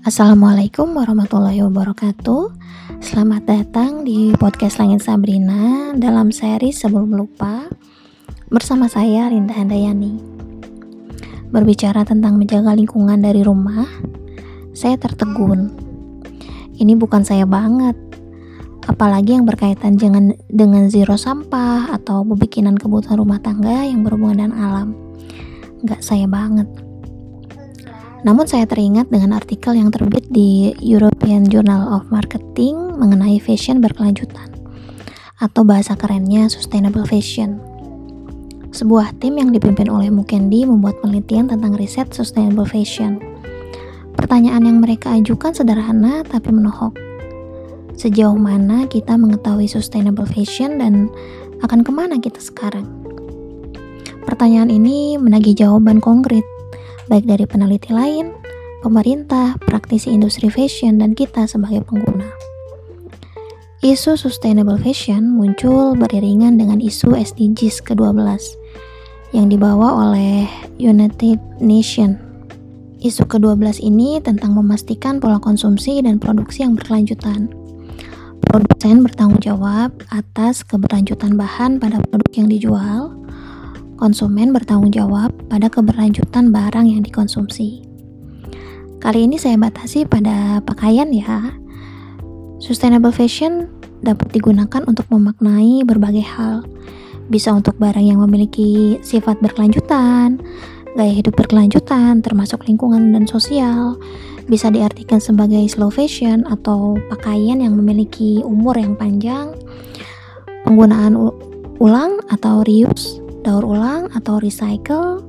Assalamualaikum warahmatullahi wabarakatuh. Selamat datang di podcast Langit Sabrina Dalam seri Sebelum Lupa Bersama saya Rinda Handayani Berbicara tentang menjaga lingkungan dari rumah Saya tertegun. Ini bukan saya banget Apalagi yang berkaitan dengan, dengan zero sampah Atau bikinan kebutuhan rumah tangga yang berhubungan dengan alam. Gak saya banget namun saya teringat dengan artikel yang terbit di European Journal of Marketing mengenai fashion berkelanjutan atau bahasa kerennya sustainable fashion. Sebuah tim yang dipimpin oleh Mukendi membuat penelitian tentang riset sustainable fashion. Pertanyaan yang mereka ajukan sederhana tapi menohok. Sejauh mana kita mengetahui sustainable fashion dan akan ke mana kita sekarang? Pertanyaan ini menagih jawaban konkret baik dari peneliti lain, pemerintah, praktisi industri fashion, dan kita sebagai pengguna. Isu sustainable fashion muncul beriringan dengan isu SDGs ke-12 yang dibawa oleh United Nations. Isu ke-12 ini tentang memastikan pola konsumsi dan produksi yang berkelanjutan. Produsen bertanggung jawab atas keberlanjutan bahan pada produk yang dijual, konsumen bertanggung jawab pada keberlanjutan barang yang dikonsumsi. Kali ini saya batasi pada pakaian ya. Sustainable fashion dapat digunakan untuk memaknai berbagai hal. Bisa untuk barang yang memiliki sifat berkelanjutan, gaya hidup berkelanjutan, termasuk lingkungan dan sosial. Bisa diartikan sebagai slow fashion atau pakaian yang memiliki umur yang panjang, penggunaan ulang atau reuse, daur ulang atau recycle,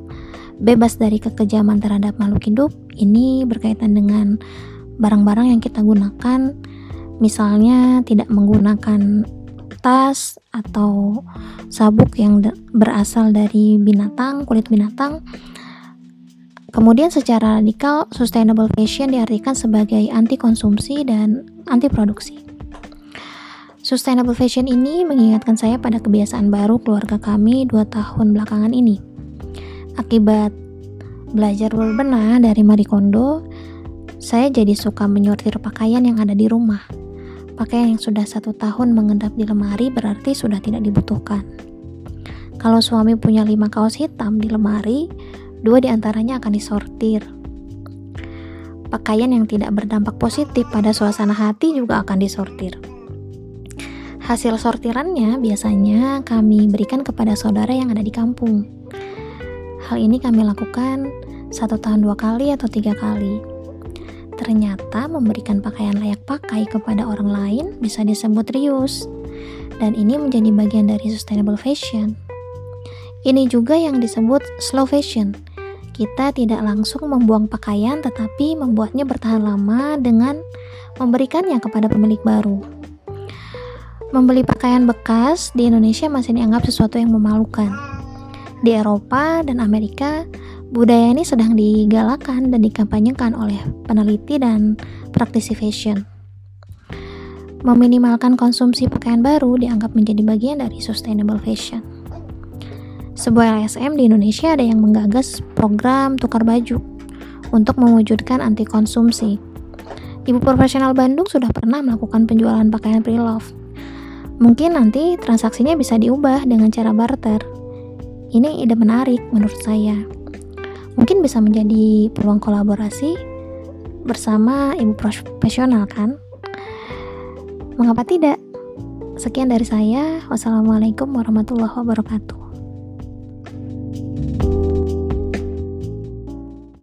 bebas dari kekejaman terhadap makhluk hidup. Ini berkaitan dengan barang-barang yang kita gunakan, misalnya tidak menggunakan tas atau sabuk yang berasal dari binatang, kulit binatang. Kemudian secara radikal, sustainable fashion diartikan sebagai anti konsumsi dan anti produksi. Sustainable fashion ini mengingatkan saya pada kebiasaan baru keluarga kami dua tahun belakangan ini. Akibat belajar berbenah dari Marie Kondo, saya jadi suka menyortir pakaian yang ada di rumah. Pakaian yang sudah satu tahun mengendap di lemari berarti sudah tidak dibutuhkan. Kalau suami punya lima kaos hitam di lemari, dua di antaranya akan disortir. Pakaian yang tidak berdampak positif pada suasana hati juga akan disortir. Hasil sortirannya biasanya kami berikan kepada saudara yang ada di kampung. Hal ini kami lakukan satu tahun dua kali atau tiga kali. Ternyata memberikan pakaian layak pakai kepada orang lain bisa disebut reuse, dan ini menjadi bagian dari sustainable fashion. Ini juga yang disebut slow fashion. Kita tidak langsung membuang pakaian, tetapi membuatnya bertahan lama dengan memberikannya kepada pemilik baru. Membeli pakaian bekas di Indonesia masih dianggap sesuatu yang memalukan. Di Eropa dan Amerika, budaya ini sedang digalakan dan dikampanyekan oleh peneliti dan praktisi fashion. Meminimalkan konsumsi pakaian baru dianggap menjadi bagian dari sustainable fashion. Sebuah LSM di Indonesia ada yang menggagas program tukar baju untuk mewujudkan anti konsumsi. Ibu profesional Bandung sudah pernah melakukan penjualan pakaian pre-love Mungkin nanti transaksinya bisa diubah dengan cara barter. Ini ide menarik menurut saya. Mungkin bisa menjadi peluang kolaborasi bersama ibu profesional kan? Mengapa tidak? Sekian dari saya. Wassalamualaikum warahmatullahi wabarakatuh.